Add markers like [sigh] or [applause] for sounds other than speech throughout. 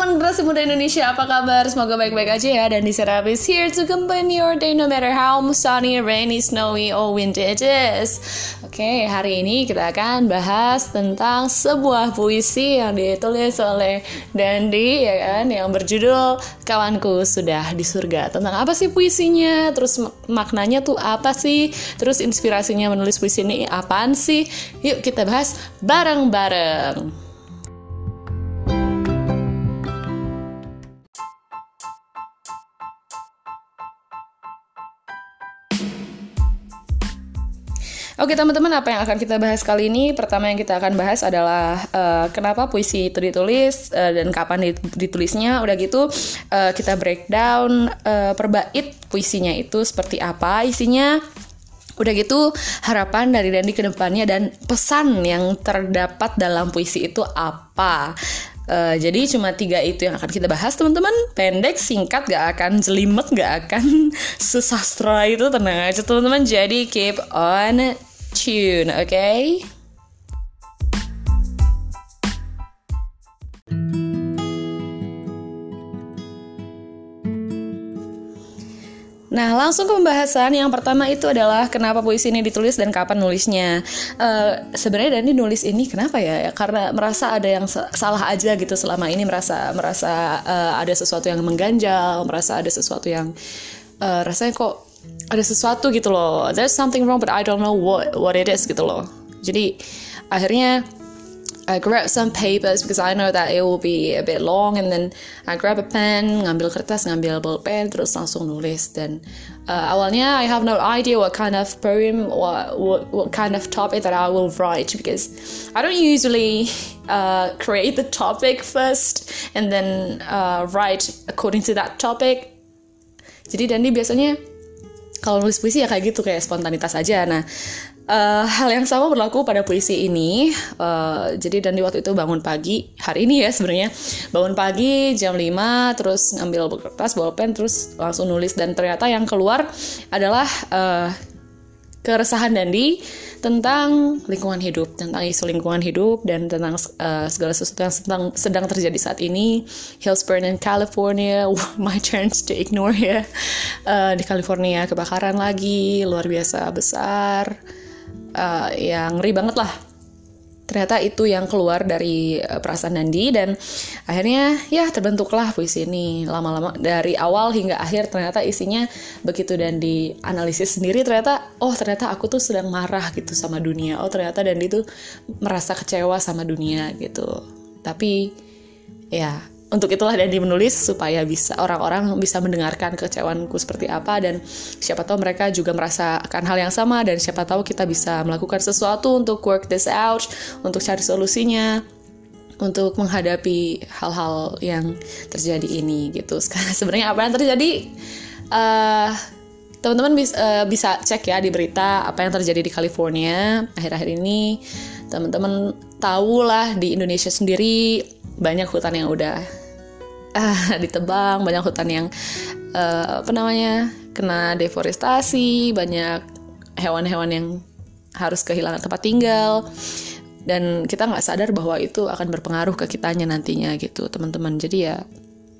teman-teman generasi muda Indonesia, apa kabar? Semoga baik-baik aja ya. Dan di Serap is here to accompany your day no matter how sunny, rainy, snowy, or windy it is. Oke, okay, hari ini kita akan bahas tentang sebuah puisi yang ditulis oleh Dandi ya kan, yang berjudul Kawanku Sudah di Surga. Tentang apa sih puisinya? Terus maknanya tuh apa sih? Terus inspirasinya menulis puisi ini apaan sih? Yuk kita bahas bareng-bareng. Oke teman-teman, apa yang akan kita bahas kali ini? Pertama yang kita akan bahas adalah uh, kenapa puisi itu ditulis uh, dan kapan ditulisnya. Udah gitu uh, kita breakdown uh, per bait puisinya itu seperti apa isinya. Udah gitu harapan dari Dandi ke depannya dan pesan yang terdapat dalam puisi itu apa. Uh, jadi cuma tiga itu yang akan kita bahas teman-teman pendek singkat gak akan jelimet gak akan [laughs] sesastra itu tenang aja teman-teman jadi keep on tune, okay? Nah, langsung ke pembahasan. Yang pertama itu adalah kenapa puisi ini ditulis dan kapan nulisnya. Uh, Sebenarnya Dani nulis ini kenapa ya? Karena merasa ada yang salah aja gitu selama ini merasa merasa uh, ada sesuatu yang mengganjal, merasa ada sesuatu yang uh, rasanya kok ada sesuatu gitu loh. There's something wrong but I don't know what what it is gitu loh. Jadi akhirnya I grab some papers because I know that it will be a bit long and then I grab a pen ngambil kertas ngambil bolpen terus langsung nulis. Dan uh, awalnya I have no idea what kind of poem what, what what kind of topic that I will write because I don't usually uh, create the topic first and then uh, write according to that topic. Jadi Dandi biasanya kalau nulis puisi ya kayak gitu kayak spontanitas aja. Nah uh, hal yang sama berlaku pada puisi ini. Uh, jadi dan di waktu itu bangun pagi hari ini ya sebenarnya. Bangun pagi jam 5 terus ngambil kertas bolpen terus langsung nulis. Dan ternyata yang keluar adalah uh, keresahan Dandi tentang lingkungan hidup, tentang isu lingkungan hidup dan tentang uh, segala sesuatu yang sedang, sedang terjadi saat ini. Hillsburn in California, [laughs] my chance to ignore ya. Uh, di California kebakaran lagi, luar biasa besar, uh, yang ngeri banget lah ternyata itu yang keluar dari uh, perasaan Nandi dan akhirnya ya terbentuklah puisi ini lama-lama dari awal hingga akhir. Ternyata isinya begitu dan dianalisis sendiri ternyata oh ternyata aku tuh sedang marah gitu sama dunia. Oh ternyata Dandi tuh merasa kecewa sama dunia gitu. Tapi ya untuk itulah Dandi menulis supaya bisa orang-orang bisa mendengarkan kecewaanku seperti apa dan siapa tahu mereka juga merasakan hal yang sama dan siapa tahu kita bisa melakukan sesuatu untuk work this out, untuk cari solusinya, untuk menghadapi hal-hal yang terjadi ini gitu. [laughs] Sebenarnya apa yang terjadi? Uh, teman-teman bisa, uh, bisa cek ya di berita apa yang terjadi di California akhir-akhir ini. Teman-teman tahu lah di Indonesia sendiri banyak hutan yang udah uh, [laughs] ditebang banyak hutan yang uh, apa namanya kena deforestasi banyak hewan-hewan yang harus kehilangan tempat tinggal. Dan kita nggak sadar bahwa itu akan berpengaruh ke kitanya nantinya gitu teman-teman. Jadi ya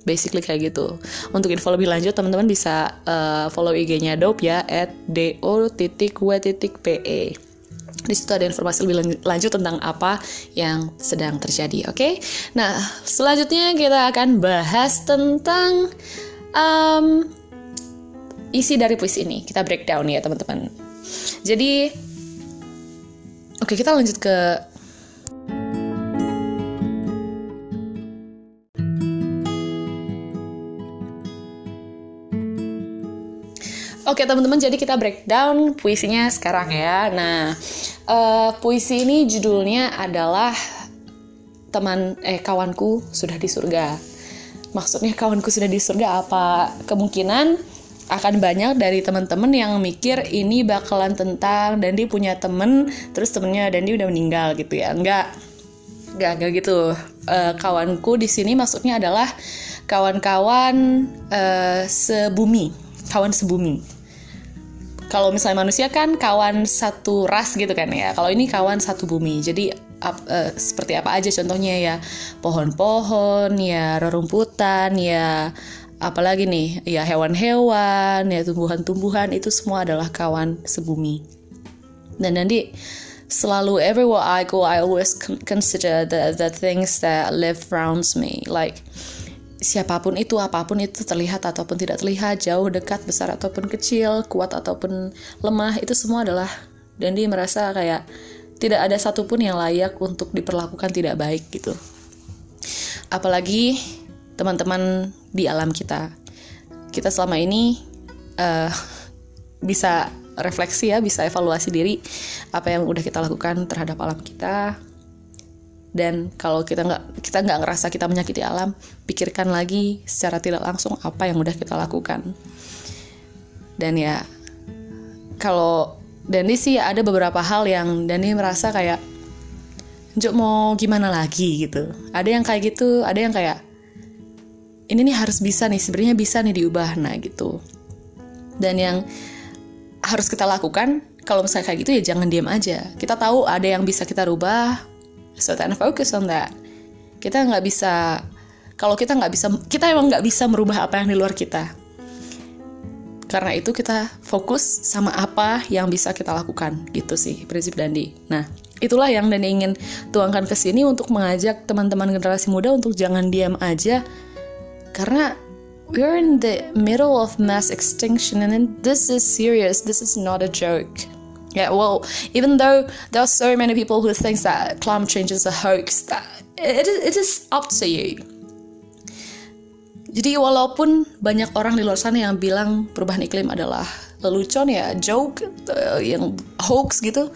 basically kayak gitu. Untuk info lebih lanjut teman-teman bisa uh, follow IG-nya dope ya at do titik titik pe di situ ada informasi lebih lanjut tentang apa yang sedang terjadi. Oke, okay? nah selanjutnya kita akan bahas tentang um, isi dari puisi ini. Kita breakdown ya teman-teman. Jadi, oke okay, kita lanjut ke Oke teman-teman, jadi kita breakdown puisinya sekarang ya. Nah, uh, puisi ini judulnya adalah teman eh kawanku sudah di surga. Maksudnya kawanku sudah di surga apa? Kemungkinan akan banyak dari teman-teman yang mikir ini bakalan tentang dan dia punya temen terus temennya dan dia udah meninggal gitu ya enggak enggak enggak gitu uh, kawanku di sini maksudnya adalah kawan-kawan uh, sebumi kawan sebumi kalau misalnya manusia kan kawan satu ras gitu kan ya. Kalau ini kawan satu bumi. Jadi ap, uh, seperti apa aja contohnya ya? Pohon-pohon ya rerumputan ya apalagi nih? Ya hewan-hewan ya tumbuhan-tumbuhan. Itu semua adalah kawan sebumi. Dan nanti selalu everywhere I go I always consider the the things that live around me. Like siapa pun itu apa pun itu terlihat ataupun tidak terlihat jauh dekat besar ataupun kecil kuat ataupun lemah itu semua adalah dan dia merasa kayak tidak ada satupun yang layak untuk diperlakukan tidak baik gitu. Apalagi teman-teman di alam kita. Kita selama ini uh, bisa refleksi ya bisa evaluasi diri apa yang udah kita lakukan terhadap alam kita dan kalau kita nggak kita nggak ngerasa kita menyakiti alam pikirkan lagi secara tidak langsung apa yang udah kita lakukan. Dan ya kalau Dani sih ada beberapa hal yang Dani merasa kayak Jok mau gimana lagi? gitu. Ada yang kayak gitu ada yang kayak ini nih harus bisa nih sebenarnya bisa nih diubah. Nah gitu. Dan yang harus kita lakukan kalau misalnya kayak gitu ya jangan diam aja. Kita tahu ada yang bisa kita rubah so then focus on that. Kita nggak bisa kalau kita nggak bisa kita emang nggak bisa merubah apa yang di luar kita. Karena itu kita fokus sama apa yang bisa kita lakukan. Gitu sih prinsip Dandi. Nah itulah yang Dandi ingin tuangkan ke sini untuk mengajak teman-teman generasi muda untuk jangan diam aja. Karena we're in the middle of mass extinction and this is serious. This is not a joke yeah well even though there are so many people who think that climate change is a hoax that it, it is up to you. Jadi walaupun banyak orang di luar sana yang bilang perubahan iklim adalah lelucon ya joke uh, yang hoax gitu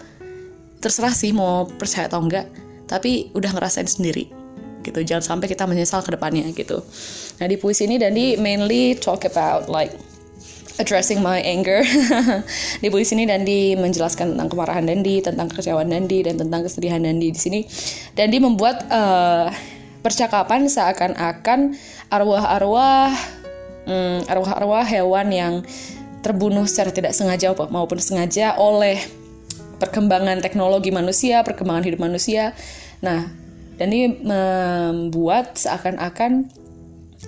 terserah sih mau percaya atau enggak tapi udah ngerasain sendiri gitu. Jangan sampai kita menyesal ke depannya gitu. Nah di puisi ini Dandi mainly talk about like addressing my anger [laughs] di puisi ini Dandi menjelaskan tentang kemarahan Dandi tentang kekecewaan Dandi dan tentang kesedihan Dandi di sini Dandi membuat uh, percakapan seakan-akan arwah-arwah hmm, arwah-arwah hewan yang terbunuh secara tidak sengaja maupun sengaja oleh perkembangan teknologi manusia, perkembangan hidup manusia. Nah, dan ini membuat seakan-akan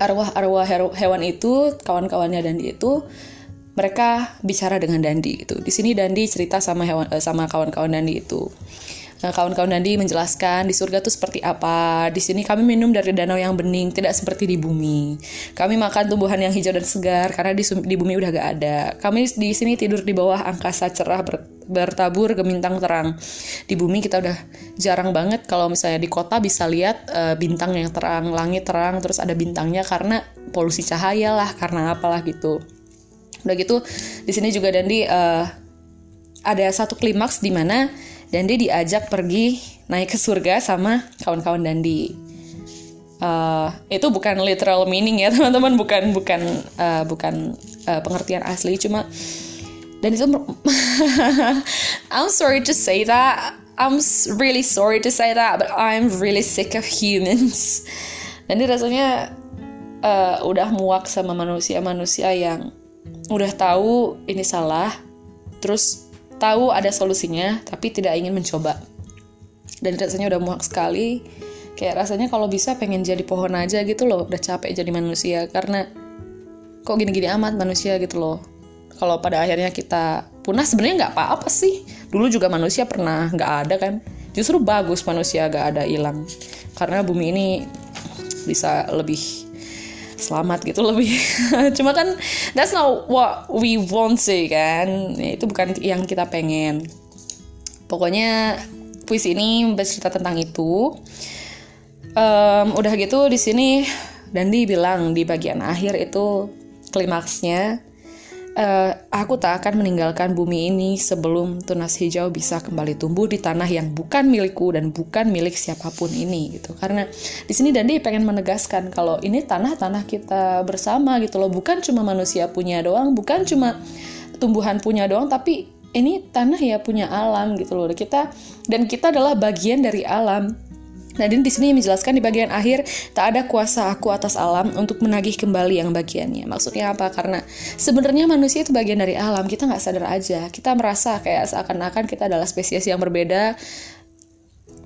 arwah-arwah hewan itu kawan-kawannya Dandi itu mereka bicara dengan Dandi gitu. Di sini Dandi cerita sama hewan eh, sama kawan-kawan Dandi itu. Nah, kawan-kawan Dandi menjelaskan di surga itu seperti apa. Di sini kami minum dari danau yang bening, tidak seperti di bumi. Kami makan tumbuhan yang hijau dan segar karena di, di bumi udah gak ada. Kami di sini tidur di bawah angkasa cerah ber, bertabur gemintang terang. Di bumi kita udah jarang banget kalau misalnya di kota bisa lihat uh, bintang yang terang, langit terang, terus ada bintangnya karena polusi cahaya lah, karena apalah gitu. Udah gitu, di sini juga Dandi uh, ada satu klimaks di mana Dandi diajak pergi naik ke surga sama kawan-kawan Dandi. Uh, itu bukan literal meaning ya [laughs] teman-teman, bukan bukan uh, bukan uh, pengertian asli, cuma dan itu [laughs] I'm sorry to say that, I'm really sorry to say that, but I'm really sick of humans. [laughs] Dan ini rasanya uh, udah muak sama manusia-manusia yang udah tahu ini salah, terus tahu ada solusinya tapi tidak ingin mencoba. Dan rasanya udah muak sekali. Kayak rasanya kalau bisa pengen jadi pohon aja gitu loh udah capek jadi manusia. Karena kok gini-gini amat manusia gitu loh. Kalau pada akhirnya kita punah sebenarnya nggak apa-apa sih. Dulu juga manusia pernah nggak ada kan. Justru bagus manusia gak ada hilang. Karena bumi ini bisa lebih selamat gitu lebih. [laughs] Cuma kan that's not what we want sih kan. Ya, itu bukan yang kita pengen. Pokoknya puisi ini bercerita tentang itu. Um, udah gitu di sini Dandi bilang di bagian akhir itu klimaksnya uh, aku tak akan meninggalkan bumi ini sebelum tunas hijau bisa kembali tumbuh di tanah yang bukan milikku dan bukan milik siapa pun ini gitu. Karena di sini Dandi pengen menegaskan kalau ini tanah-tanah kita bersama gitu loh. Bukan cuma manusia punya doang bukan cuma tumbuhan punya doang tapi ini tanah ya punya alam gitu loh. Kita dan kita adalah bagian dari alam Nah, di sini menjelaskan di bagian akhir tak ada kuasa aku atas alam untuk menagih kembali yang bagiannya. Maksudnya apa? Karena sebenarnya manusia itu bagian dari alam. Kita nggak sadar aja. Kita merasa kayak seakan-akan kita adalah spesies yang berbeda.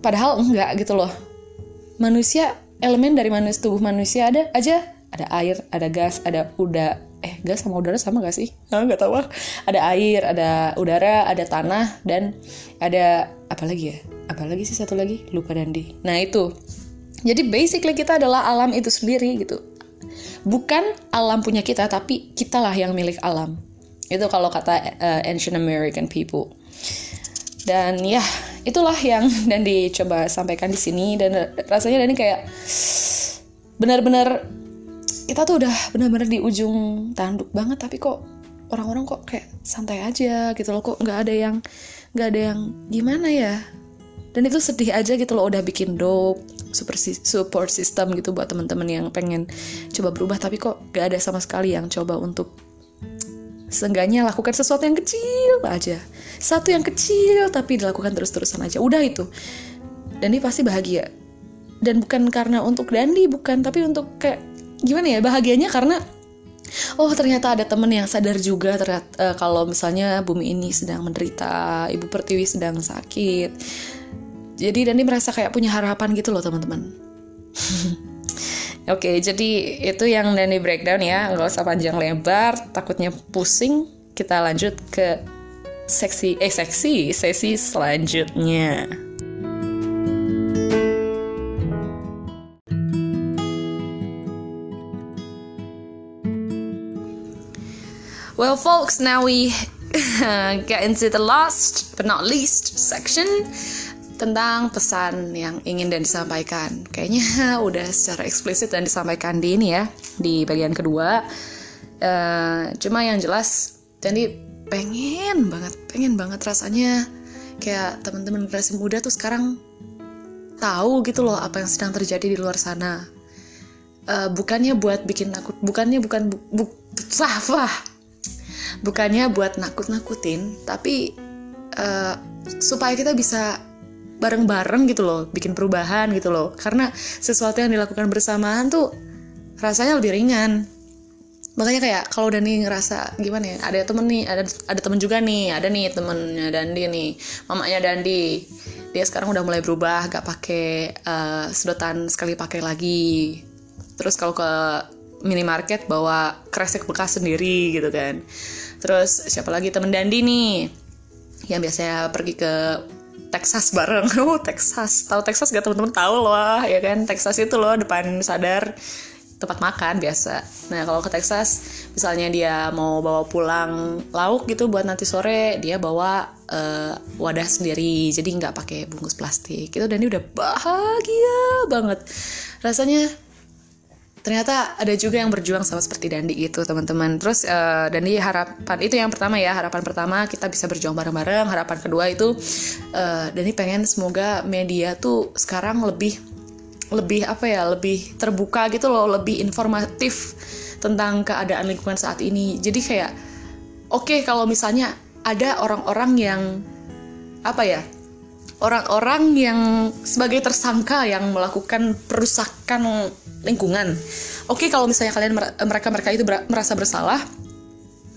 Padahal enggak gitu loh. Manusia elemen dari manusia tubuh manusia ada aja. Ada air, ada gas, ada udara, eh gas sama udara sama gak sih? Ah, [laughs] nggak tahu. Ada air, ada udara, ada tanah dan ada apa lagi ya? Apalagi sih satu lagi? Lupa Dandi. Nah itu. Jadi basically kita adalah alam itu sendiri gitu. Bukan alam punya kita tapi kitalah yang milik alam. Itu kalau kata uh, ancient American people. Dan ya itulah yang [laughs] dan dicoba sampaikan di sini. Dan rasanya Dani kayak benar-benar kita tuh udah benar-benar di ujung tanduk banget tapi kok orang-orang kok kayak santai aja gitu loh. Kok nggak ada yang nggak ada yang gimana ya dan itu sedih aja gitu loh udah bikin dope super support system gitu buat teman-teman yang pengen coba berubah. Tapi kok gak ada sama sekali yang coba untuk seenggaknya lakukan sesuatu yang kecil aja. Satu yang kecil tapi dilakukan terus-terusan aja. Udah itu. Dan dia pasti bahagia. Dan bukan karena untuk Dandi bukan tapi untuk kayak gimana ya bahagianya karena oh ternyata ada temen yang sadar juga ternyata uh, kalau misalnya bumi ini sedang menderita ibu pertiwi sedang sakit jadi Dani merasa kayak punya harapan gitu loh teman-teman [laughs] Oke, okay, jadi itu yang Dani breakdown ya, nggak usah panjang lebar, takutnya pusing. Kita lanjut ke seksi, eh seksi, sesi selanjutnya. Well, folks, now we [laughs] get into the last but not least section tentang pesan yang ingin dan disampaikan. Kayaknya [laughs] udah secara eksplisit dan disampaikan di ini ya, di bagian kedua. Uh, cuma yang jelas, jadi pengen banget, pengen banget rasanya kayak teman-teman generasi muda tuh sekarang tahu gitu loh apa yang sedang terjadi di luar sana. Uh, bukannya buat bikin nakut, bukannya bukan bu, bu, wah, bukannya buat nakut-nakutin, tapi uh, supaya kita bisa bareng-bareng gitu loh bikin perubahan gitu loh. Karena sesuatu yang dilakukan bersamaan tuh rasanya lebih ringan. Makanya kayak kalau Dani ngerasa gimana ya ada temen nih ada ada temen juga nih ada nih temennya Dandi nih mamanya Dandi. Dia sekarang udah mulai berubah gak pakai uh, sedotan sekali pakai lagi. Terus kalau ke minimarket bawa kresek bekas sendiri gitu kan. Terus siapa lagi? Temen Dandi nih yang biasanya pergi ke Texas bareng. [laughs] Oh, Texas. Tahu Texas gak teman-teman tahu loh, ya kan? Texas itu loh depan sadar tempat makan biasa. Nah, kalau ke Texas, misalnya dia mau bawa pulang lauk gitu buat nanti sore, dia bawa uh, wadah sendiri, jadi nggak pakai bungkus plastik. Itu dan dia udah bahagia banget. Rasanya ternyata ada juga yang berjuang sama seperti Dandi itu teman-teman. Terus uh, Dandi harapan itu yang pertama ya harapan pertama kita bisa berjuang bareng-bareng. Harapan kedua itu uh, Dandi pengen semoga media tuh sekarang lebih lebih apa ya lebih terbuka gitu loh lebih informatif tentang keadaan lingkungan saat ini. Jadi kayak oke okay, kalau misalnya ada orang-orang yang apa ya orang-orang yang sebagai tersangka yang melakukan perusakan lingkungan. Oke, kalau misalnya kalian mereka-mereka itu merasa bersalah,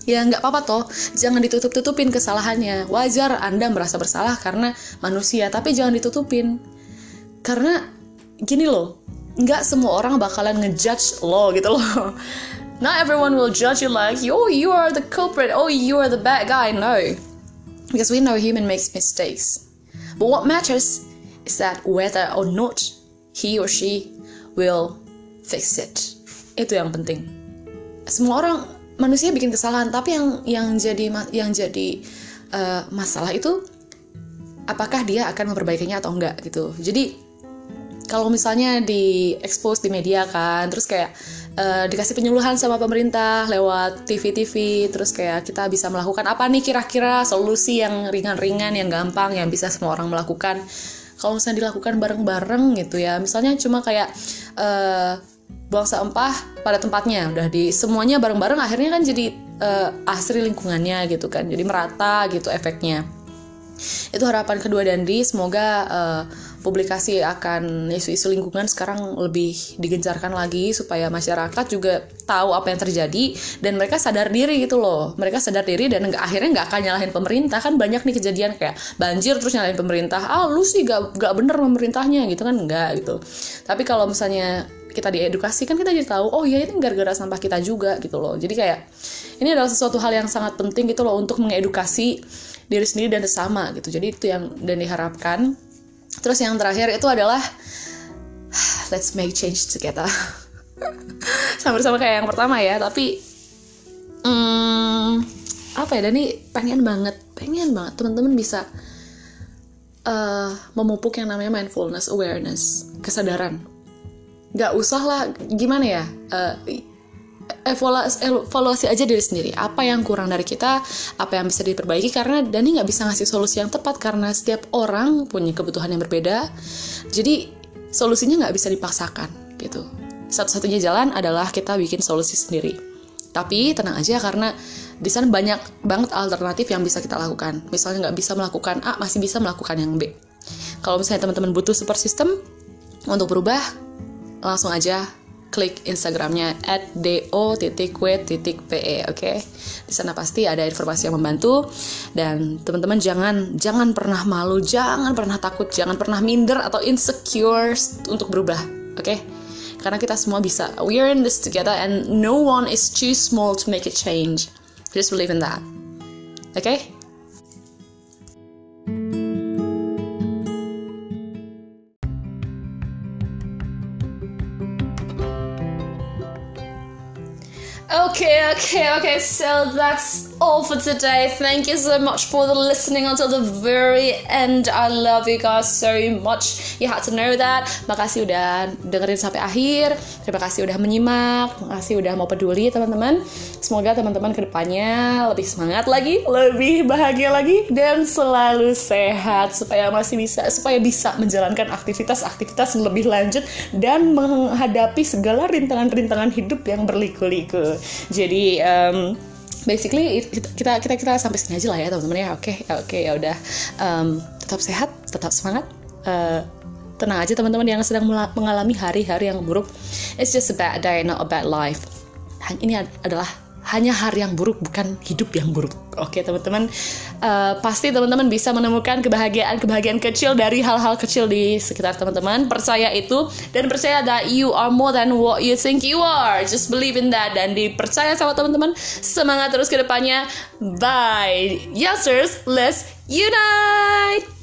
ya nggak apa-apa toh. Jangan ditutup-tutupin kesalahannya. Wajar Anda merasa bersalah karena manusia, tapi jangan ditutupin. Karena gini loh, nggak semua orang bakalan ngejudge lo gitu loh. [laughs] Not everyone will judge you like, oh you are the culprit, oh you are the bad guy. No, because we know human makes mistakes. But what matters is that whether or not he or she will fix it. Itu yang penting. Semua orang manusia bikin kesalahan, tapi yang yang jadi yang jadi uh, masalah itu apakah dia akan memperbaikinya atau enggak gitu. Jadi kalau misalnya di expose di media kan, terus kayak uh, dikasih penyuluhan sama pemerintah lewat TV-TV terus kayak kita bisa melakukan apa nih kira-kira solusi yang ringan-ringan yang gampang yang bisa semua orang melakukan. Kalau misalnya dilakukan bareng-bareng gitu ya misalnya cuma kayak uh, buang sampah pada tempatnya udah di semuanya bareng-bareng akhirnya kan jadi uh, asri lingkungannya gitu kan jadi merata gitu efeknya. Itu harapan kedua Dandi semoga uh, publikasi akan isu-isu lingkungan sekarang lebih digencarkan lagi supaya masyarakat juga tahu apa yang terjadi dan mereka sadar diri gitu loh. Mereka sadar diri dan nggak akhirnya nggak akan nyalahin pemerintah. Kan banyak nih kejadian kayak banjir terus nyalahin pemerintah. Ah lu sih gak, gak bener pemerintahnya gitu kan? Enggak gitu. Tapi kalau misalnya kita diedukasi kan kita jadi tahu oh ya ini gara-gara sampah kita juga gitu loh. Jadi kayak ini adalah sesuatu hal yang sangat penting gitu loh untuk mengedukasi diri sendiri dan sesama gitu. Jadi itu yang dan diharapkan terus yang terakhir itu adalah let's make change together. [laughs] Sama-sama kayak yang pertama ya tapi hmm, apa ya Dani? Pengen banget pengen banget teman-teman bisa uh, memupuk yang namanya mindfulness awareness kesadaran. Nggak usah lah gimana ya uh, evaluasi, evaluasi aja diri sendiri. Apa yang kurang dari kita apa yang bisa diperbaiki karena Dani nggak bisa ngasih solusi yang tepat karena setiap orang punya kebutuhan yang berbeda. Jadi solusinya nggak bisa dipaksakan gitu. Satu-satunya jalan adalah kita bikin solusi sendiri. Tapi tenang aja karena di sana banyak banget alternatif yang bisa kita lakukan. Misalnya nggak bisa melakukan A masih bisa melakukan yang B. Kalau misalnya teman-teman butuh super system untuk berubah langsung aja klik Instagramnya at do.w.pe oke? Di sana pasti ada informasi yang membantu. Dan teman-teman jangan jangan pernah malu jangan pernah takut jangan pernah minder atau insecure untuk berubah oke? Karena kita semua bisa. We are in this together and no one is too small to make a change. Just believe in that oke? Okay, okay, okay. So that's all for today. Thank you so much for the listening until the very end. I love you guys so much. You had to know that. Makasih udah dengerin sampai akhir. Terima kasih udah menyimak. Makasih udah mau peduli teman-teman. Semoga teman-teman ke depannya lebih semangat lagi, lebih bahagia lagi, dan selalu sehat supaya masih bisa supaya bisa menjalankan aktivitas-aktivitas lebih lanjut dan menghadapi segala rintangan-rintangan hidup yang berliku-liku jadi um, basically kita kita kita sampai sini aja lah ya teman-teman ya. Oke okay, oke okay, ya udah. Um, tetap sehat tetap semangat. Uh, tenang aja teman-teman yang sedang mengalami hari-hari yang buruk. It's just a bad day not a bad life. Ini adalah hanya hari yang buruk bukan hidup yang buruk. Oke teman-teman. Uh, pasti teman-teman bisa menemukan kebahagiaan-kebahagiaan kecil dari hal-hal kecil di sekitar teman-teman. Percaya itu. Dan percaya that you are more than what you think you are. Just believe in that. Dan dipercaya sama teman-teman. Semangat terus ke depannya. Bye. Yesers let's unite